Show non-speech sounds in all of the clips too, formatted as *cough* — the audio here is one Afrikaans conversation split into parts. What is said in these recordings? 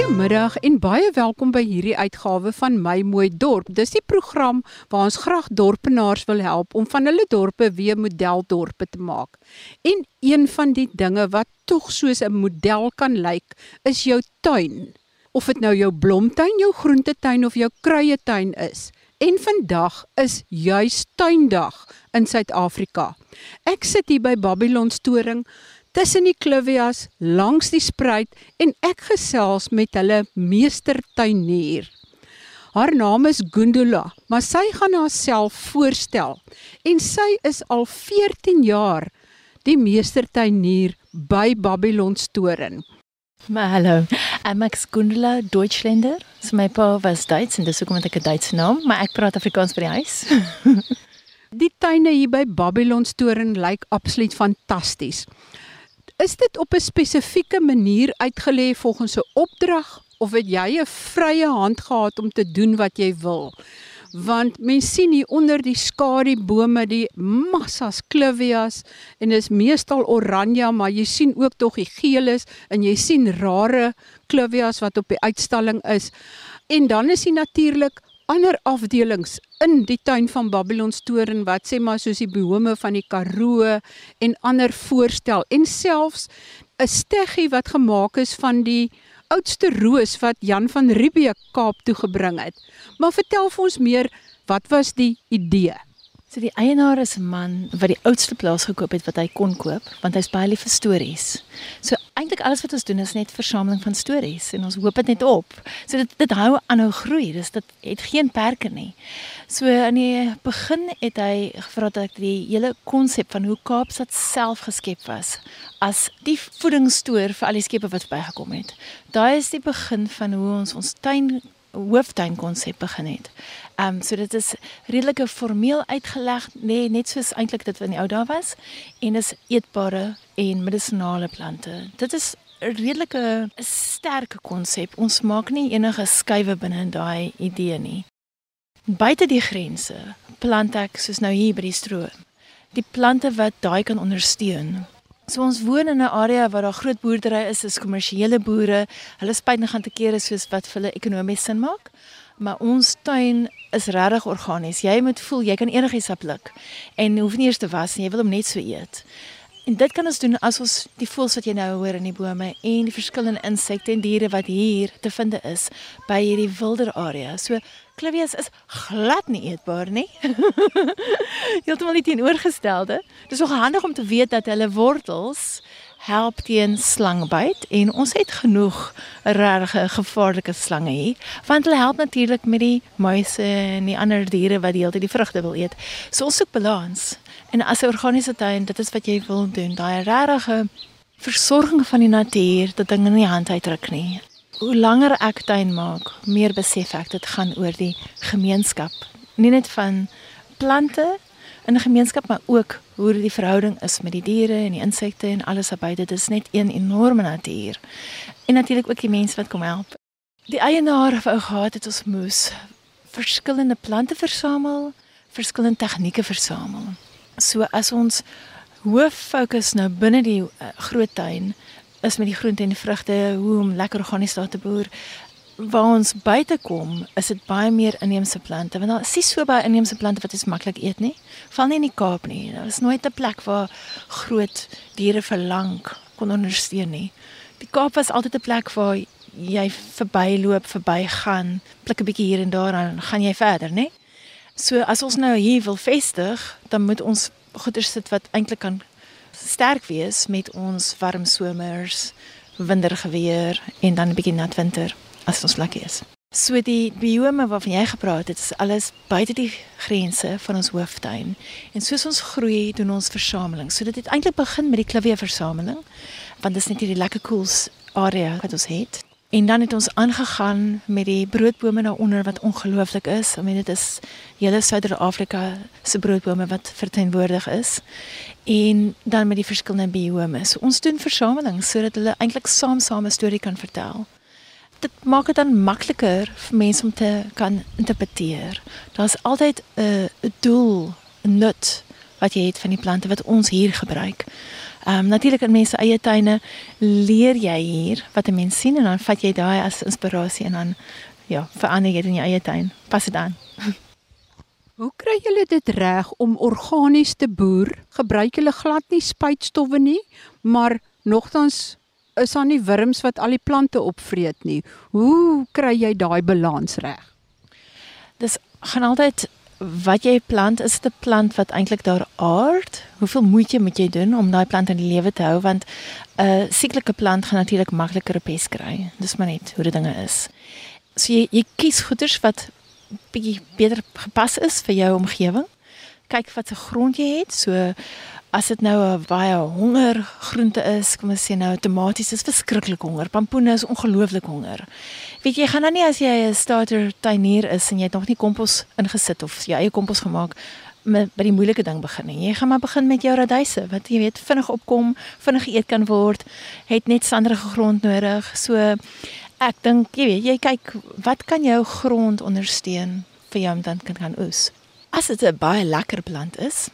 Goeiemiddag en baie welkom by hierdie uitgawe van My Mooi Dorp. Dis die program waar ons graag dorpenaars wil help om van hulle dorpe weer modeldorpe te maak. En een van die dinge wat tog soos 'n model kan lyk, is jou tuin. Of dit nou jou blomtuin, jou groentetuin of jou kruietuin is. En vandag is juis tuindag in Suid-Afrika. Ek sit hier by Babylon Storing tussen die klivias langs die spruit en ek gesels met hulle meestertuinier. Haar naam is Gundula, maar sy gaan haarself voorstel en sy is al 14 jaar die meestertuinier by Babylon Storen. Maar hallo, I'm Max Gundula Deutschländer. So my pa was Duits en dis hoekom ek 'n Duitse naam, maar ek praat Afrikaans by die huis. *laughs* die tuine hier by Babylon Storen lyk absoluut fantasties. Is dit op 'n spesifieke manier uitgelê volgens 'n opdrag of het jy 'n vrye hand gehad om te doen wat jy wil? Want mens sien hier onder die skadubome die massas clivias en dit is meestal oranje, maar jy sien ook tog die geeles en jy sien rare clivias wat op die uitstalling is. En dan is hier natuurlik ander afdelings in die tuin van Babylon Storen wat sê maar soos die bome van die Karoo en ander voorstel en selfs 'n steggie wat gemaak is van die oudste roos wat Jan van Riebeeck Kaap toe gebring het. Maar vertel vir ons meer, wat was die idee? So die eienaar is 'n man wat die oudste plaas gekoop het wat hy kon koop, want hy's baie lief vir stories. So eintlik alles wat ons doen is net versameling van stories en ons hoop dit net op. So dit dit hou aanhou groei. Dis dit het geen perke nie. So in die begin het hy gevra dat ek die hele konsep van hoe Kaapstad self geskep was as die voedingsstoor vir al die skepe wat bygekom het. Daai is die begin van hoe ons ons tuin hooftuin konsep begin het. Ehm um, so dit is redelike formeel uitgeleg, nee, net soos eintlik dit wat in die ou dae was en is eetbare en medisonale plante. Dit is 'n redelike sterk konsep. Ons maak nie enige skuwe binne in daai idee nie. Buite die grense plant ek soos nou hier by die stroom. Die plante wat daai kan ondersteun. So ons woon in 'n area waar daar groot boerdery is, is kommersiële boere. Hulle spyt nog aan te kere soos wat vir hulle ekonomies sin maak. Maar ons tuin is regtig organies. Jy moet voel jy kan enigiets pluk en hoef nie eers te was nie. Jy wil hom net so eet. En dit kan ons doen as ons die voëls wat jy nou hoor in die bome en die verskillende insekte en diere wat hier te vind is by hierdie wilder area. So klivias is glad nie eetbaar nie. *laughs* Heeltemal nie teenoorgestelde. Dit is ook handig om te weet dat hulle wortels help teen slangbyt en ons het genoeg regte gevaarlike slange hier want hulle help natuurlik met die muise en die ander diere wat die hele tyd die vrugte wil eet. So ons soek balans. En as 'n organiese tuin, dit is wat jy wil doen, daai regte versorging van die natuur, dat dinge nie hand uitdruk nie. Hoe langer ek tuin maak, meer besef ek dit gaan oor die gemeenskap, nie net van plante in 'n gemeenskap, maar ook hoe die verhouding is met die diere en die insekte en alles daarby. Dit is net een enorme natuur. En natuurlik ook die mense wat kom help. Die eienaar wou gehad het ons moes verskillende plante versamel, verskillende tegnieke versamel. So as ons hoof fokus nou binne die uh, groot tuin is met die groente en die vrugte, hoe om lekker organies daar te boer. Waar ons buite kom, is dit baie meer inheemse plante want daar is nie so baie inheemse plante wat jy maklik eet nie. Val nie in die Kaap nie. Daar is nooit 'n plek waar groot diere vir lank kon ondersteun nie. Die Kaap was altyd 'n plek waar jy verbyloop, verbygaan, pluk 'n bietjie hier en daar en gaan jy verder, nê? So as ons nou hier wil vestig, dan moet ons goeder sit wat eintlik kan sterk wees met ons warm somers, wintergeweer en dan 'n bietjie nat winter as ons lekker is. So die biome waarvan jy gepraat het, is alles buite die grense van ons hooftuin. En soos ons groei, doen ons versameling. So dit het eintlik begin met die klivie versameling, want dit is net hierdie lekker koels area wat ons het. En dan het ons aangegaan met die broodbome daaronder wat ongelooflik is. I mean dit is hele Suider-Afrika se broodbome wat verteenwoordig is. En dan met die verskillende biome. So ons doen versameling sodat hulle eintlik saam-saam 'n storie kan vertel. Dit maak dit dan makliker vir mense om te kan interpreteer. Daar's altyd 'n doel, 'n nut wat jy het van die plante wat ons hier gebruik. Ehm um, natuurlik in mense eie tuine leer jy hier wat 'n mens sien en dan vat jy daai as inspirasie en dan ja, verander jy dit in jou eie tuin. Pas dit aan. *laughs* Hoe kry julle dit reg om organies te boer? Gebruik julle glad nie spuitstowwe nie, maar nogtans is daar nie wurms wat al die plante opvreet nie. Hoe kry jy daai balans reg? Dis gaan altyd wat jy plant is 'n plant wat eintlik daar aard. Hoeveel moeite moet jy doen om daai plant in die lewe te hou want 'n uh, sieklike plant gaan natuurlik makliker pes kry. Dis maar net hoe die dinge is. So jy, jy kies goeders wat bietjie beter gepas is vir jou omgewing. Kyk wat se grond jy het. So as dit nou 'n baie honger groente is, kom ons sê nou tomaties is verskriklik honger, pampoene is ongelooflik honger. Weet jy, gaan dan nie as jy 'n starter tuinier is en jy het nog nie kompos ingesit of jy eie kompos gemaak met by die moeilike ding begin nie. Jy gaan maar begin met jou radyse wat jy weet vinnig opkom, vinnig geëet kan word, het net sanderige grond nodig. So ek dink jy weet, jy kyk wat kan jou grond ondersteun vir jou om dan kan kan oes. As dit 'n baie lekker plant is,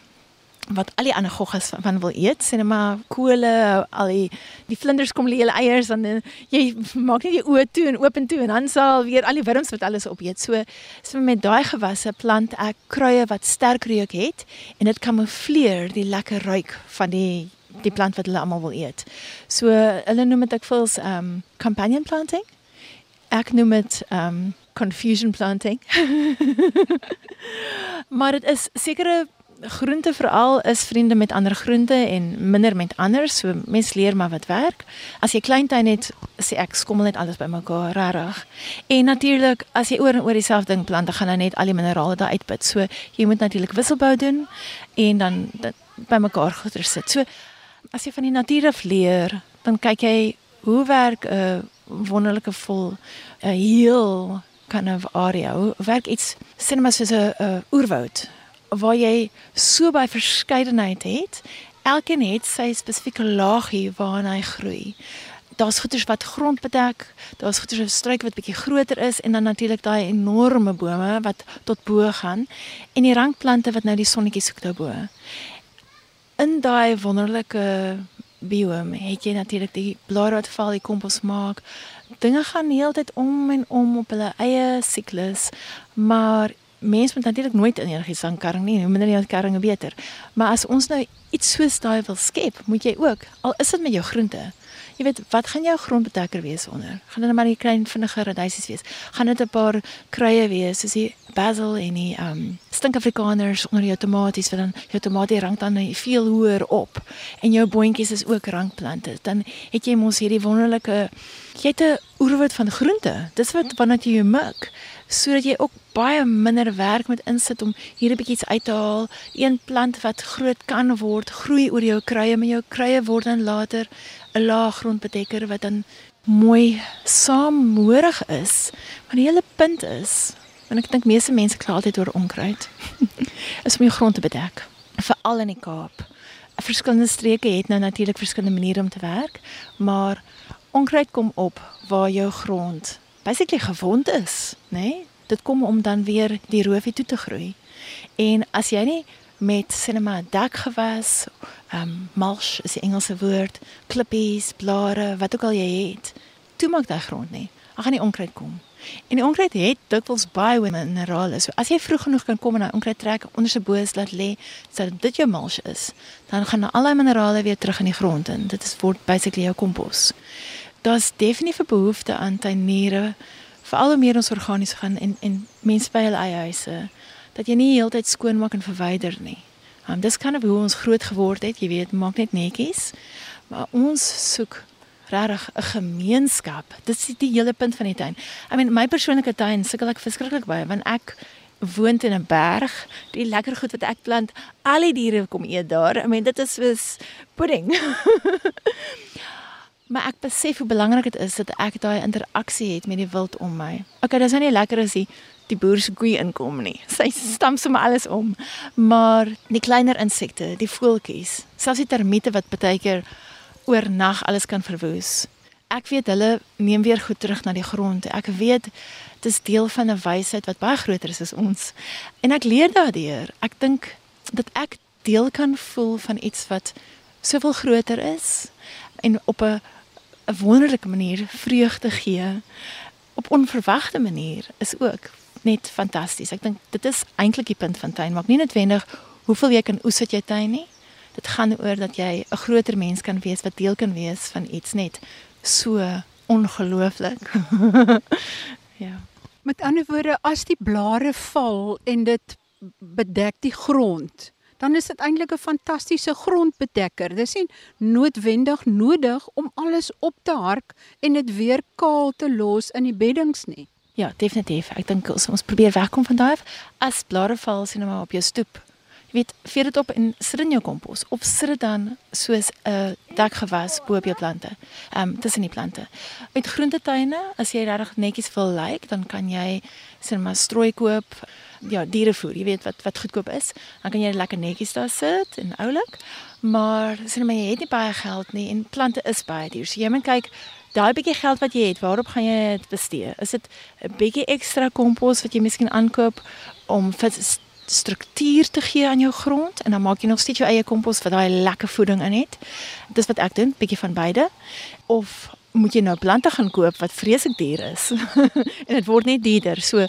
wat al die ander goggas van, van wil eet, sê net maar kole, al die die vlinders kom lê hulle eiers dan jy maak net jou oë toe en oop en toe en dan sal weer al die wurms wat alles opeet. So so met daai gewasse plant ek kruie wat sterk reuk het en dit kamoufleer die lekker ruik van die die plant wat hulle almal wil eet. So hulle noem dit ek voels um companion planting. Ek noem dit um confusion planting. *laughs* maar dit is sekere groente veral is vriende met ander groente en minder met ander. So mens leer maar wat werk. As jy klein tuin het, sê ek skommel net alles bymekaar, regtig. En natuurlik, as jy oor en oor dieselfde ding plant, dan gaan dan net al die minerale daar uitput. So jy moet natuurlik wisselbou doen en dan bymekaar goeder sit. So as jy van die natuur af leer, dan kyk jy hoe werk 'n uh, wonderlike vol 'n uh, heel kind of area. Hoe werk iets sinemas soos 'n uh, oerwoud waar jy so baie verskeidenheid het. Elkeen het sy spesifieke laagie waarna hy groei. Daar's goeters wat grond bedek, daar's goeters wat struik wat bietjie groter is en dan natuurlik daai enorme bome wat tot bo gaan en die rankplante wat nou die sonnetjie soek daarbo. In daai wonderlike biome het jy natuurlik die blare wat val, die kompos maak. Dinge gaan heeltyd om en om op hulle eie siklus, maar mens moet natuurlik nooit in enigiets aankarring nie, hoe minder jy aankarring beter. Maar as ons nou iets soos daai wil skep, moet jy ook al is dit met jou groente. Jy weet, wat gaan jou grondbedekker wees onder? Gaan dit net maar die klein vinnige radysies wees? Gaan dit 'n paar kruie wees soos die basil en die um, stinkafrikaners onder jou tomaties wat dan jou tomatie rank dan veel hoër op en jou boontjies is ook rankplante. Dan het jy mos hierdie wonderlike jy het 'n oerwoud van groente. Dis wat wanneer jy jou mik sodat jy ook baie minder werk moet insit om hier 'n bietjie iets uit te haal. Een plant wat groot kan word, groei oor jou kruie, maar jou kruie word dan later 'n laag grondbedekker wat dan mooi saamhorig is. Maar die hele punt is, en ek dink meeste mense kla altyd oor onkruid, *laughs* is om jou grond te bedek, veral in die Kaap. Verskillende streke het nou natuurlik verskillende maniere om te werk, maar onkruid kom op waar jou grond basically gewond is, nê? Nee? Dit kom om dan weer die roofie toe te groei. En as jy nie met cinema dak gewas, ehm um, mulch is die Engelse woord, klippies, blare, wat ook al jy het, toe maak daai grond nie. Dan gaan die onkruid kom. En die onkruid het dikwels baie minerale. So as jy vroeg genoeg kan kom en daai onkruid trek onder se boos laat lê, sodat dit jou mulch is, dan gaan al daai minerale weer terug in die grond in. Dit is word basically jou kompos daar's definitief 'n behoefte aan tuiniere veral hoe meer ons organies gaan en en mense by hulle eie huise dat jy nie heeltyd skoonmaak en verwyder nie. Um, dis kan kind of hoe ons groot geword het, jy weet, maak net netjies. Maar ons soek regtig 'n gemeenskap. Dit is die hele punt van die tuin. I mean, my persoonlike tuin sukkel ek verskriklik baie want ek woon in 'n berg. Die lekker goed wat ek plant, al die diere kom eet daar. I mean, dit is soos pudding. *laughs* Maar ek besef hoe belangrik dit is dat ek daai interaksie het met die wild om my. Okay, dis nou nie lekker as die die boer se koei inkom nie. *laughs* Sy stamp sommer alles om. Maar die kleiner insekte, die voeltjies, selfs die termiete wat baie keer oornag alles kan verwoes. Ek weet hulle neem weer goed terug na die grond. Ek weet dit is deel van 'n wysheid wat baie groter is as ons. En ek leer daardeur. Ek dink dat ek deel kan voel van iets wat soveel groter is en op 'n 'n wonderlike manier vreugde gee op onverwagte manier is ook net fantasties. Ek dink dit is eintlik die punt van tuin maak nie noodwendig hoeveel jy kan oes uit jou tuin nie. Dit gaan oor dat jy 'n groter mens kan wees wat deel kan wees van iets net so ongelooflik. *laughs* ja. Met ander woorde, as die blare val en dit bedek die grond, dan is dit eintlik 'n fantastiese grondbedekker. Dis nie noodwendig nodig om alles op te hark en dit weer kaal te los in die beddings nie. Ja, definitief. Ek dink ons probeer wegkom van daai as blare val sien maar op jou stoep. Weet, vee dit op en sit in jou kompos of sit dit dan soos 'n dekgewas bo op jou plante. Ehm um, tussen die plante. Met groentetuine, as jy regtig netjies wil lyk, like, dan kan jy sien maar strooi koop ja, dierevoer, jy weet wat wat goedkoop is, dan kan jy lekker netjies daar sit en oulik. Maar sien maar jy het nie baie geld nie en plante is baie duur. So jy moet kyk daai bietjie geld wat jy het, waarop gaan jy dit bestee? Is dit 'n bietjie ekstra kompos wat jy miskien aankoop om vir struktuur te gee aan jou grond en dan maak jy nog steeds jou eie kompos wat daai lekker voeding in het. Dis wat ek doen, bietjie van beide. Of moet jy nou plante gaan koop wat vreeslik duur is? *laughs* en dit word net duurder. So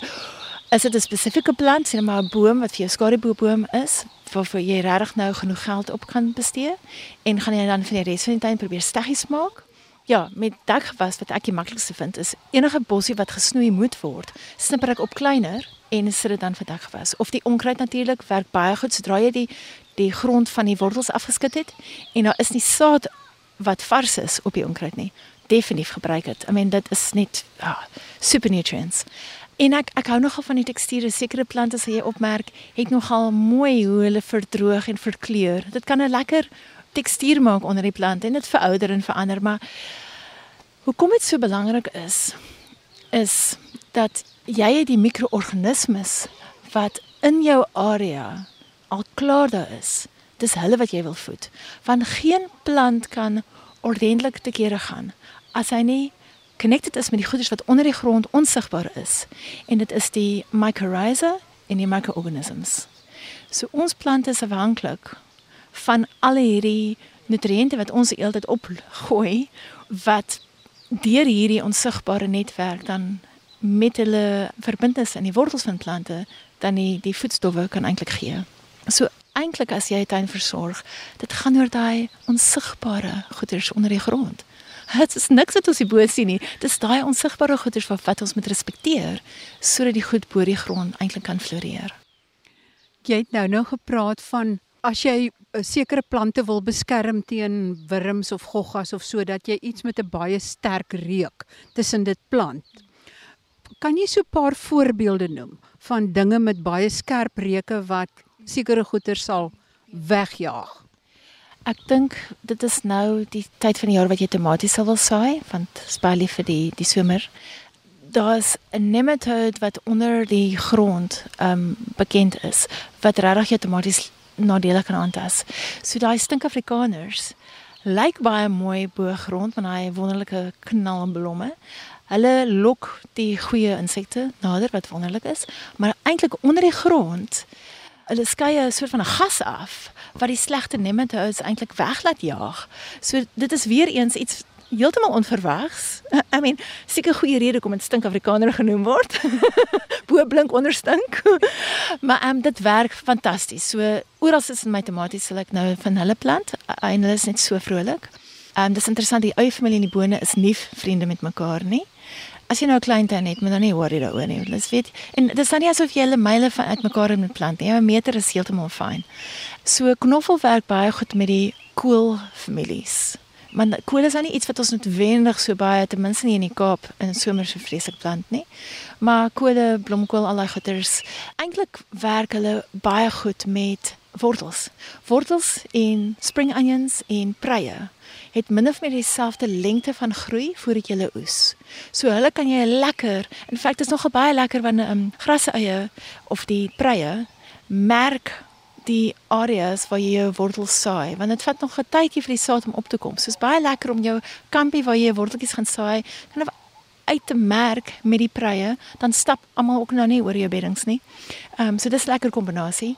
Is dit 'n spesifieke plant, sien maar 'n boom wat vir jou skadeboom is, waarvoor jy regtig nou genoeg geld op kan bestee en gaan jy dan vir die res van die tyd probeer steggies maak? Ja, met dekgewas wat ek die maklikste vind is enige bossie wat gesnoei moet word, snipper ek op kleiner en sit dit dan vir dekgewas. Of die onkruid natuurlik werk baie goed sodra jy die die grond van die wortels afgeskit het en daar is nie saad wat vars is op die onkruid nie. Definitief gebruik dit. I mean dit is net ah, super nutrients. En ek ek hou nogal van die teksture. Sekere plante as jy opmerk, het nogal mooi hoe hulle verdroog en verkleur. Dit kan 'n lekker tekstuur maak onder die plant en dit verouder en verander, maar hoekom dit so belangrik is is dat jy het die mikroorganismes wat in jou area al klaar daar is. Dis hulle wat jy wil voed. Want geen plant kan ordentlik te kere gaan as hy nie connected is met die goeders wat onder die grond onsigbaar is. En dit is die mycorrhiza en die microorganisms. So ons plante is afhanklik van al hierdie nutriënte wat ons eeltyd opgooi wat deur hierdie onsigbare netwerk dan met hulle verbintenis in die wortels van plante dan die die voedstowwe kan eintlik gee. So eintlik as jy 'n tuin versorg, dit gaan oor daai onsigbare goeders onder die grond. Dit is niks wat ons hier bo sien nie. Dis daai onsigbare goeders wat wat ons moet respekteer sodat die goed bo die grond eintlik kan floreer. Jy het nou nou gepraat van as jy eh, sekere plante wil beskerm teen wurms of goggas of so dat jy iets met 'n baie sterk reuk tussen dit plant. Kan jy so 'n paar voorbeelde noem van dinge met baie skerp reuke wat sekere goeder sal wegjaag? Ek dink dit is nou die tyd van die jaar wat jy tomaties sal wil saai, want spaarlie vir die die somer. Daar's 'n nematode wat onder die grond um bekend is wat regtig jou tomaties nadelig kan aantas. So daai stink Afrikaners lyk baie mooi bo grond van daai wonderlike knalblomme. Hulle lok die goeie insekte nader wat wonderlik is, maar eintlik onder die grond hulle skei 'n soort van 'n gas af wat die slegte nematodes eintlik weglaat jaag. So dit is weer eens iets heeltemal onverwags. *laughs* I mean, seker goeie rede kom dit stink Afrikaner genoem word. *laughs* Bo blink onder stink. *laughs* maar ehm um, dit werk fantasties. So oral is in my tomaties sal ek nou van hulle plant en hulle is net so vrolik. Ehm um, dis interessant die eie familie en die bone is nie vriende met mekaar nie as jy nou 'n klein tuin het, moet dan nie worry daaroor nie. Dis weet en dis dan nie asof jy hulle myle van uitmekaar moet plant nie. 'n Meter is heeltemal fyn. So knoffel werk baie goed met die kool families. Maar kool is nou nie iets wat ons noodwendig so baie ten minste nie in die Kaap in somer so vreeslik plant nie. Maar koole, blomkool, al daai goeters, eintlik werk hulle baie goed met wortels. Wortels en spring onions en preie het min of meer dieselfde lengte van groei voordat jy hulle oes. So hulle kan jy lekker, in feite is nogal baie lekker wanneer um, graseie of die preie merk die areas waar jy jou wortels saai, want dit vat nog 'n tydjie vir die saad om op te kom. So is baie lekker om jou kampie waar jy worteltjies gaan saai, kan uit te merk met die preie, dan stap almal ook nou nie oor jou beddings nie. Ehm um, so dis 'n lekker kombinasie.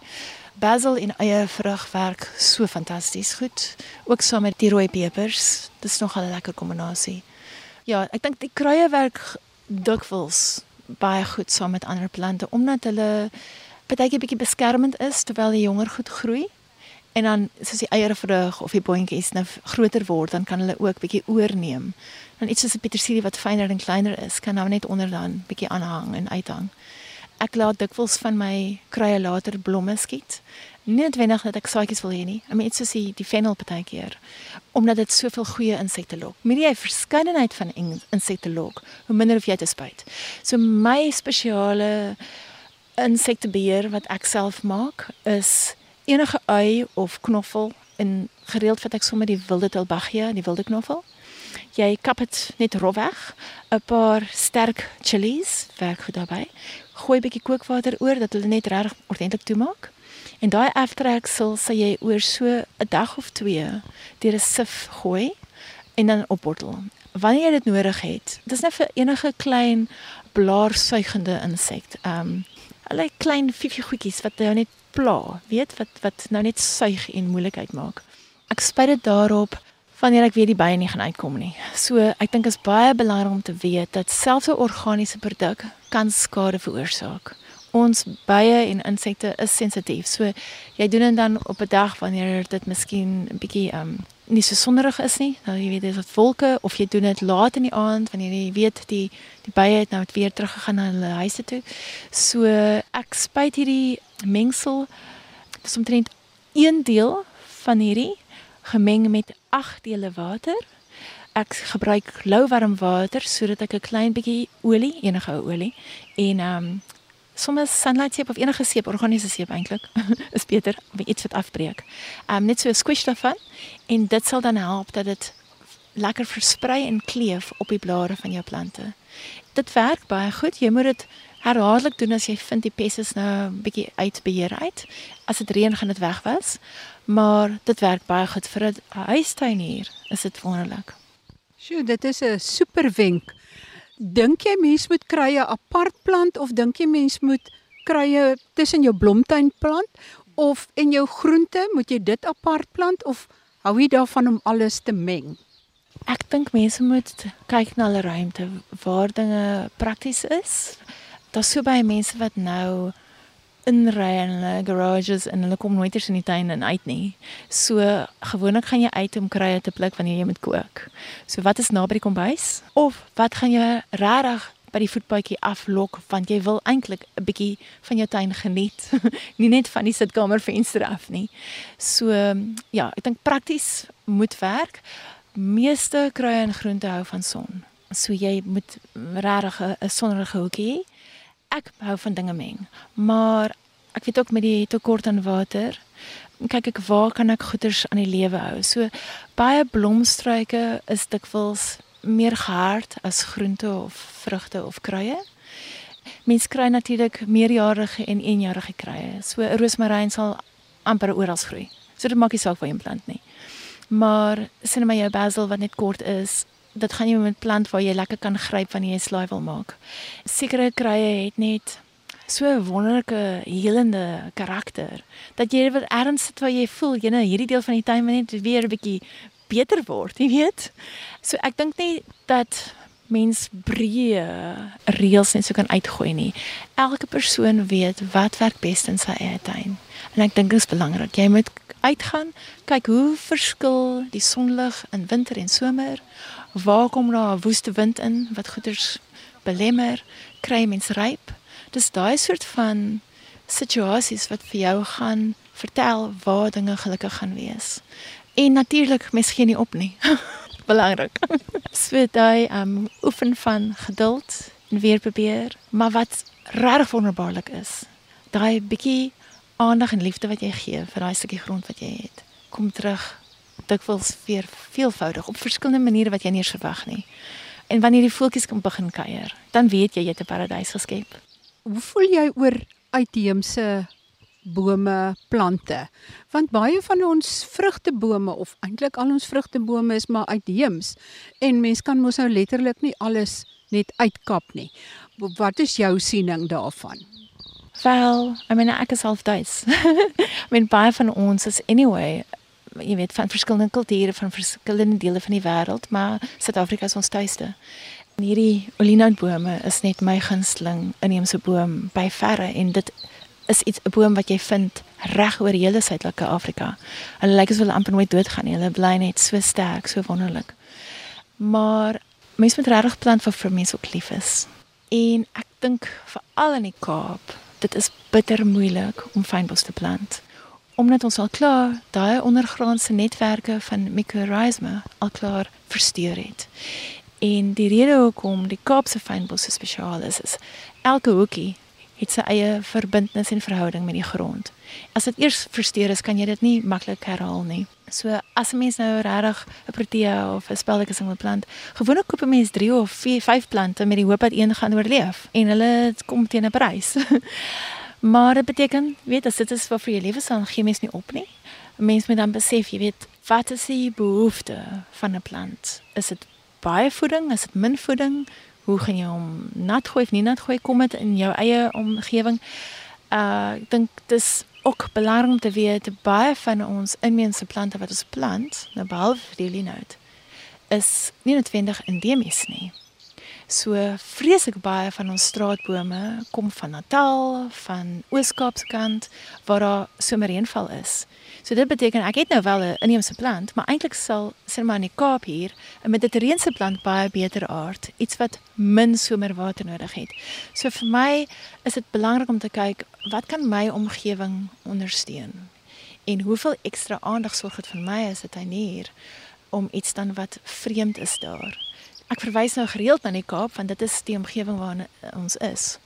Basil en eie vrug werk so fantasties goed. Ook saam met die rooi pepers. Dis nog 'n lekker kombinasie. Ja, ek dink die kruie werk dikwels baie goed saam met ander plante omdat hulle baie bietjie beskermend is terwyl die jonger goed groei. En dan soos die eiervrug of die boontjies nou groter word, dan kan hulle ook bietjie oorneem. Dan iets soos 'n petersilie wat fyner en kleiner is, kan nou net onder dan bietjie aanhang en uithang. Ek laat dikwels van my kruie later blomme skiet. Nie noodwendig dat ek saadjies wil hê nie. Mean, iets soos die, die fennel partykeer omdat dit soveel goeie insekte lok. Meer jy verskeidenheid van insekte lok, hoe minder hoef jy te spuit. So my spesiale insektebeheer wat ek self maak is enige ui of knoffel en gereeld vat ek sommer die wilde tilbagia, die wilde knoffel. Jy kap dit net rof weg. 'n Paar sterk chilies werk goed daarbey. Gooi 'n bietjie kookwater oor dat hulle net reg ordentlik toemaak. En daai aftreksel sal jy oor so 'n dag of 2 deur 'n sif gooi en dan opbottel. Wanneer jy dit nodig het, dis net vir enige klein blaarsuigende insek. Ehm um, hulle klein fiefie goedjies wat jou net pla, weet wat wat nou net suig en moeilikheid maak. Ek spuit dit daarop wanneer ek weet die bye nie gaan uitkom nie. So, ek dink is baie belangrik om te weet dat selfs 'n organiese produk kan skade veroorsaak. Ons bye en insekte is sensitief. So, jy doen dit dan op 'n dag wanneer dit miskien 'n bietjie um nie so sonderig is nie. Nou jy weet dis wat wolke of jy doen dit laat in die aand wanneer jy weet die die bye het nou weer teruggegaan na hulle huise toe. So ek spuit hierdie mengsel dis omtrent 1 deel van hierdie gemeng met 8 dele water. Ek gebruik louwarm water sodat ek 'n klein bietjie olie, enige olie en um soms sunlight seep of enige seep, organiese seep eintlik, *laughs* is beter, om iets wat afbreek. Um net so 'n squish daarvan en dit sal dan help dat dit lekker versprei en kleef op die blare van jou plante. Dit werk baie goed. Jy moet dit herhaaldelik doen as jy vind die pes is nou 'n bietjie uit beheer uit. As dit reën gaan dit wegwas. Maar dit werk baie goed vir 'n huistuin hier. Is dit wonderlik. Sjoe, dit is 'n super wenk. Dink jy mens moet krye apart plant of dink jy mens moet krye tussen jou blomtuin plant of en jou groente moet jy dit apart plant of hou jy daarvan om alles te meng? Ek dink mense moet kyk na hulle ruimte waar dinge prakties is. Daar's so baie mense wat nou inry in hulle garages en hulle kom nooit eens in die tuin en uit nie. So gewoonlik gaan jy uit om kruie te pluk wanneer jy moet kook. So wat is naby die kombuis? Of wat gaan jy regtig by die voetpaadjie aflok want jy wil eintlik 'n bietjie van jou tuin geniet, *laughs* nie net van die sitkamervenster af nie. So ja, ek dink prakties moet werk meeste kruie en groente hou van son. So jy moet regtig 'n sonnerige hoekie. Ek hou van dinge meng, maar ek weet ook met die tekort aan water, kyk ek waar kan ek goeders aan die lewe hou. So baie blomstruike is dikwels meer gehard as groente of vrugte of kruie. Mens kry natuurlik meerjarige en eenjarige kruie. So 'n roosmaryn sal amper oral groei. So dit maak nie saak waar jy plant nie. Maar sien maar jou basil wat net kort is, dit gaan jy met plant waar jy lekker kan gryp wanneer jy slaai wil maak. Sekere krye het net so 'n wonderlike helende karakter dat jy wat erns sit waar jy voel jy nou hierdie deel van die tuin net weer 'n bietjie beter word, *laughs* jy weet. So ek dink nie dat mens breë reëls net so kan uitgooi nie. Elke persoon weet wat werk best in sy eie tuin. En ek dink dit is belangrik. Jy moet uitgaan, kyk hoe verskil die sonlig in winter en somer. Waar kom daar 'n woeste wind in wat goeders belemmer, kry mens ryp. Dis daai soort van situasies wat vir jou gaan vertel waar dinge gelukkig gaan wees. En natuurlik mens gee nie op nie. *laughs* belangrik. *laughs* so daai um oefen van geduld en weer probeer, maar wat regtig wonderbaarlik is, daai bietjie aandag en liefde wat jy gee vir daai stukkie grond wat jy het, kom terug dikwels weer veelvoudig op verskillende maniere wat jy nie verwag nie. En wanneer die voeltjies kom begin kuier, dan weet jy jy het 'n paradys geskep. Hoe voel jy oor uitheemse bome, plante? Want baie van ons vrugtebome of eintlik al ons vrugtebome is maar uitheems en mens kan mos nou letterlik nie alles net uitkap nie. Wat is jou siening daarvan? Wel, I mean ek is half Duits. *laughs* I mean baie van ons is anyway jy weet van verskillende kulture van verskillende dele van die wêreld, maar Suid-Afrika is ons tuiste. En hierdie olienoutbome is net my gunsteling inheemse boom by verre en dit is iets 'n boom wat jy vind reg oor hele Suidelike Afrika. Hulle lyk asof hulle amper nooit doodgaan nie. Hulle bly net so sterk, so wonderlik. Maar mense moet regtig plant vir vir mense ook lief is. En ek dink veral in die Kaap, dit is bitter moeilik om fynbos te plant omdat ons al klaar daai ondergrondse netwerke van mycorrhizae al klaar versteur het. En die rede hoekom die Kaapse fynbos so spesiaal is, is elke hoekie het sy eie verbintenis en verhouding met die grond. As dit eers versteur is, kan jy dit nie maklik herhaal nie. So as 'n mens nou regtig 'n protea of 'n speldekissing wil plant, gewoonlik koop 'n mens 3 of 4, 5 plante met die hoop dat een gaan oorleef en hulle kom teen 'n prys. *laughs* maar dit beteken, weet as dit is wat vir jou lewe sal gee mens nie op nie. 'n Mens moet dan besef, jy weet, wat is die behoefte van 'n plant? Is dit baie voeding? Is dit min voeding? hoe gaan jy hom nat gooi of nie nat gooi kom dit in jou eie omgewing uh ek dink dis ook belangrik om te weet baie van ons inheemse plante wat ons plant nou behalwe die linout is nie noodwendig endemies nie So vreeslik baie van ons straatbome kom van Natal, van Oos-Kaapse kant waar daar somerreënval is. So dit beteken ek het nou wel 'n inheemse plant, maar eintlik sal sien maar in die Kaap hier 'n mediterrane plant baie beter aard, iets wat min somerwater nodig het. So vir my is dit belangrik om te kyk wat kan my omgewing ondersteun en hoeveel ekstra aandag sorg dit vir my as 'n tuinier om iets dan wat vreemd is daar ek verwys nou gereeld na die Kaap want dit is die omgewing waarin ons is.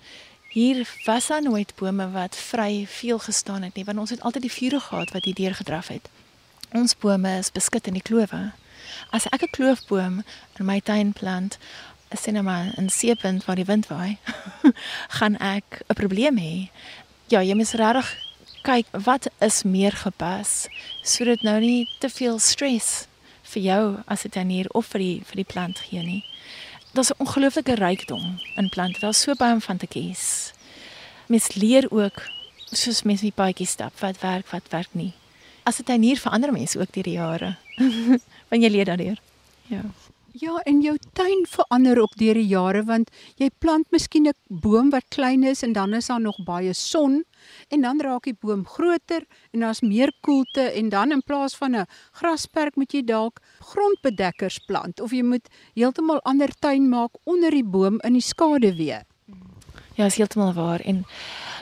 Hier was daar nooit bome wat vry veel gestaan het nie, want ons het altyd die vure gehad wat hier deurgedraf het. Ons bome is beskut in die klowe. As ek 'n kloofboom in my tuin plant, dit nou maar 'n seepunt waar die wind waai, *laughs* gaan ek 'n probleem hê. Ja, jy moet regtig kyk wat is meer gepas sodat nou nie te veel stres vir jou as 'n tuinier of vir die vir die plant gee nie. Daar's 'n ongelooflike rykdom in plante. Daar's so baie om van te kies. Mens leer ook soos mens met paadjies stap wat werk, wat werk nie. As 'n tuinier verander mense ook deur die jare. *laughs* Want jy leer daardeur. Ja. Ja, en jou tuin verander ook deur die jare want jy plant miskien 'n boom wat klein is en dan is daar nog baie son en dan raak die boom groter en daar's meer koelte en dan in plaas van 'n grasperk moet jy dalk grondbedekkers plant of jy moet heeltemal ander tuin maak onder die boom in die skaduwee. Ja, is heeltemal waar en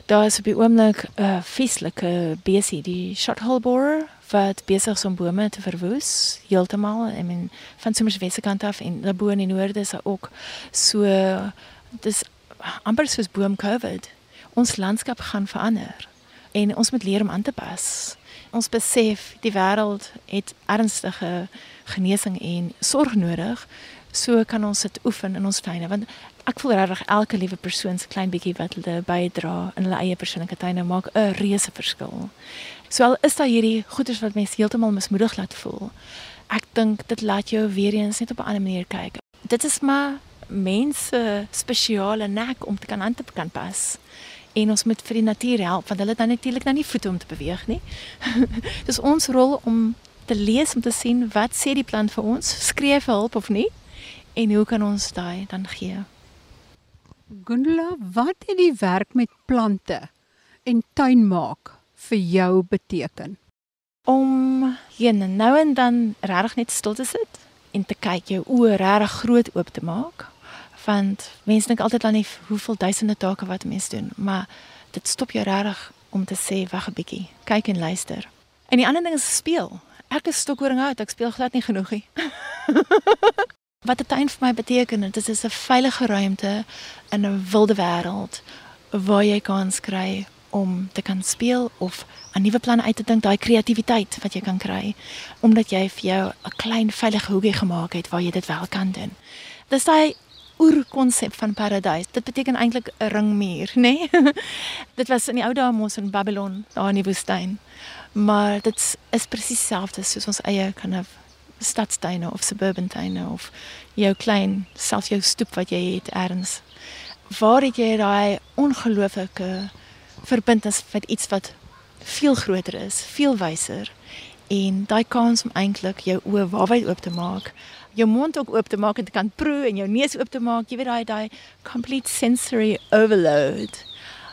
daar is op die oomblik 'n uh, vieslike besie, die shothole borer wat besig is om bome te verwoes heeltemal. I mean van somers wesse kant af en daar bo in die noorde is daar ook so dis amper soos boom COVID. Ons landskap gaan verander en ons moet leer om aan te pas. Ons besef die wêreld het ernstige genesing en sorg nodig. So kan ons dit oefen in ons tuine want ek voel regtig elke liewe persoon se klein bietjie wat hulle bydra in hulle eie persoonlike tuine maak 'n reuse verskil. So al is daar hierdie goeders wat mense heeltemal mismoedig laat voel. Ek dink dit laat jou weer eens net op 'n ander manier kyk. Dit is maar mense spesiale nek om te kan aan te kan pas. En ons moet vir die natuur help want hulle het nou natuurlik nou nie voete om te beweeg nie. *laughs* Dis ons rol om te lees om te sien wat sê die plant vir ons, skree vir hulp of nie en hoe kan ons daai dan gee? Gundula, wat het die werk met plante en tuin maak vir jou beteken? Om hier nou en dan regtig net stil te sit en te kyk jou oë regtig groot oop te maak. Want mense dink altyd aan nie hoeveel duisende take wat mense doen, maar dit stop jou regtig om te sê wag 'n bietjie, kyk en luister. En die ander ding is speel. Ek is stokhoring uit, ek speel glad nie genoeg nie. *laughs* Wat 'n tuin vir my beteken, dit is 'n veilige ruimte in 'n wilde wêreld waar jy kans kry om te kan speel of 'n nuwe plan uit te dink, daai kreatiwiteit wat jy kan kry omdat jy vir jou 'n klein veilige hoekie gemaak het waar jy dit wel kan doen. Dis daai oerkonsep van paradise. Dit beteken eintlik 'n ringmuur, nê? *laughs* Nee? *laughs* dit was in die ou dae mos in Babylon, daar in die woestyn. Maar dit is presies dieselfde soos ons eie kind of stadstuine of suburban tuine of jou klein self jou stoep wat jy het erns. Waar het jy daai ongelooflike verbintenis met iets wat veel groter is, veel wyser en daai kans om eintlik jou oë waarwyd oop te maak, jou mond ook oop te maak en te kan proe en jou neus oop te maak, jy weet daai daai complete sensory overload.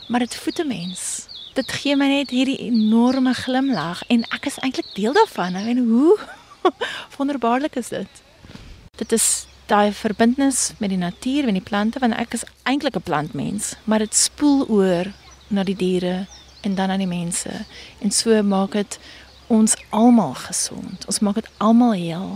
Maar dit voete mens. Dit gee my net hierdie enorme glimlag en ek is eintlik deel daarvan. Ek weet hoe *laughs* wonderbaarlik is dit. Dit is daai verbintenis met die natuur, met die plante want ek is eintlik 'n plantmens, maar dit spoel oor na die diere en dan aan die mense. En so maak dit ons almal gesond. Ons maak dit almal heel.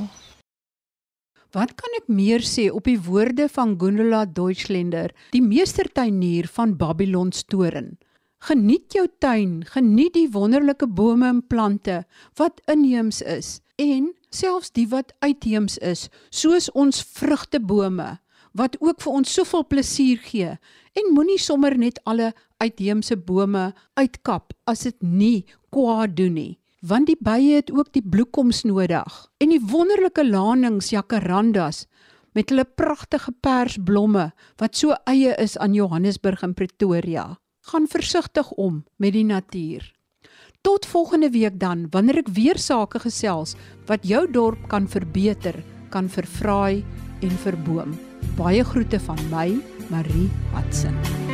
Wat kan ek meer sê op die woorde van Gundula Deutschländer, die meestertuinier van Babylon Storen? Geniet jou tuin, geniet die wonderlike bome en plante wat inheems is en selfs die wat uitheems is, soos ons vrugtebome wat ook vir ons soveel plesier gee. En moenie sommer net alle uitheemse bome uitkap as dit nie kwaad doen nie want die bye het ook die bloekoms nodig en die wonderlike lanings jacarandas met hulle pragtige persblomme wat so eie is aan Johannesburg en Pretoria. Gaan versigtig om met die natuur. Tot volgende week dan wanneer ek weer sake gesels wat jou dorp kan verbeter, kan verfraai en verboom. Baie groete van my, Marie Hudson.